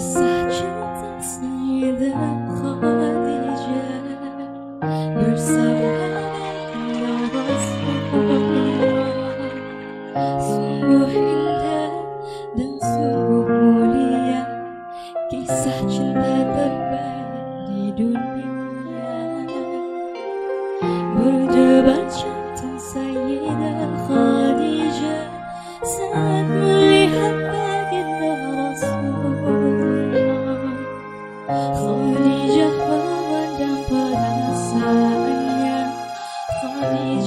Saya neydi Halice Bir suhu mulia Kisah cinta di dunia cinta Khadijah Saat melihat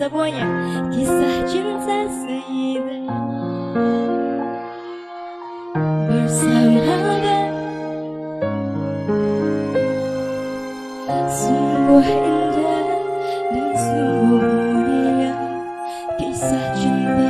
Que Quizás yalnız senseydin Görsem halde Sungguh indah dan sungguh mulia que cinta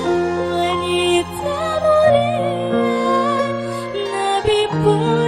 Oh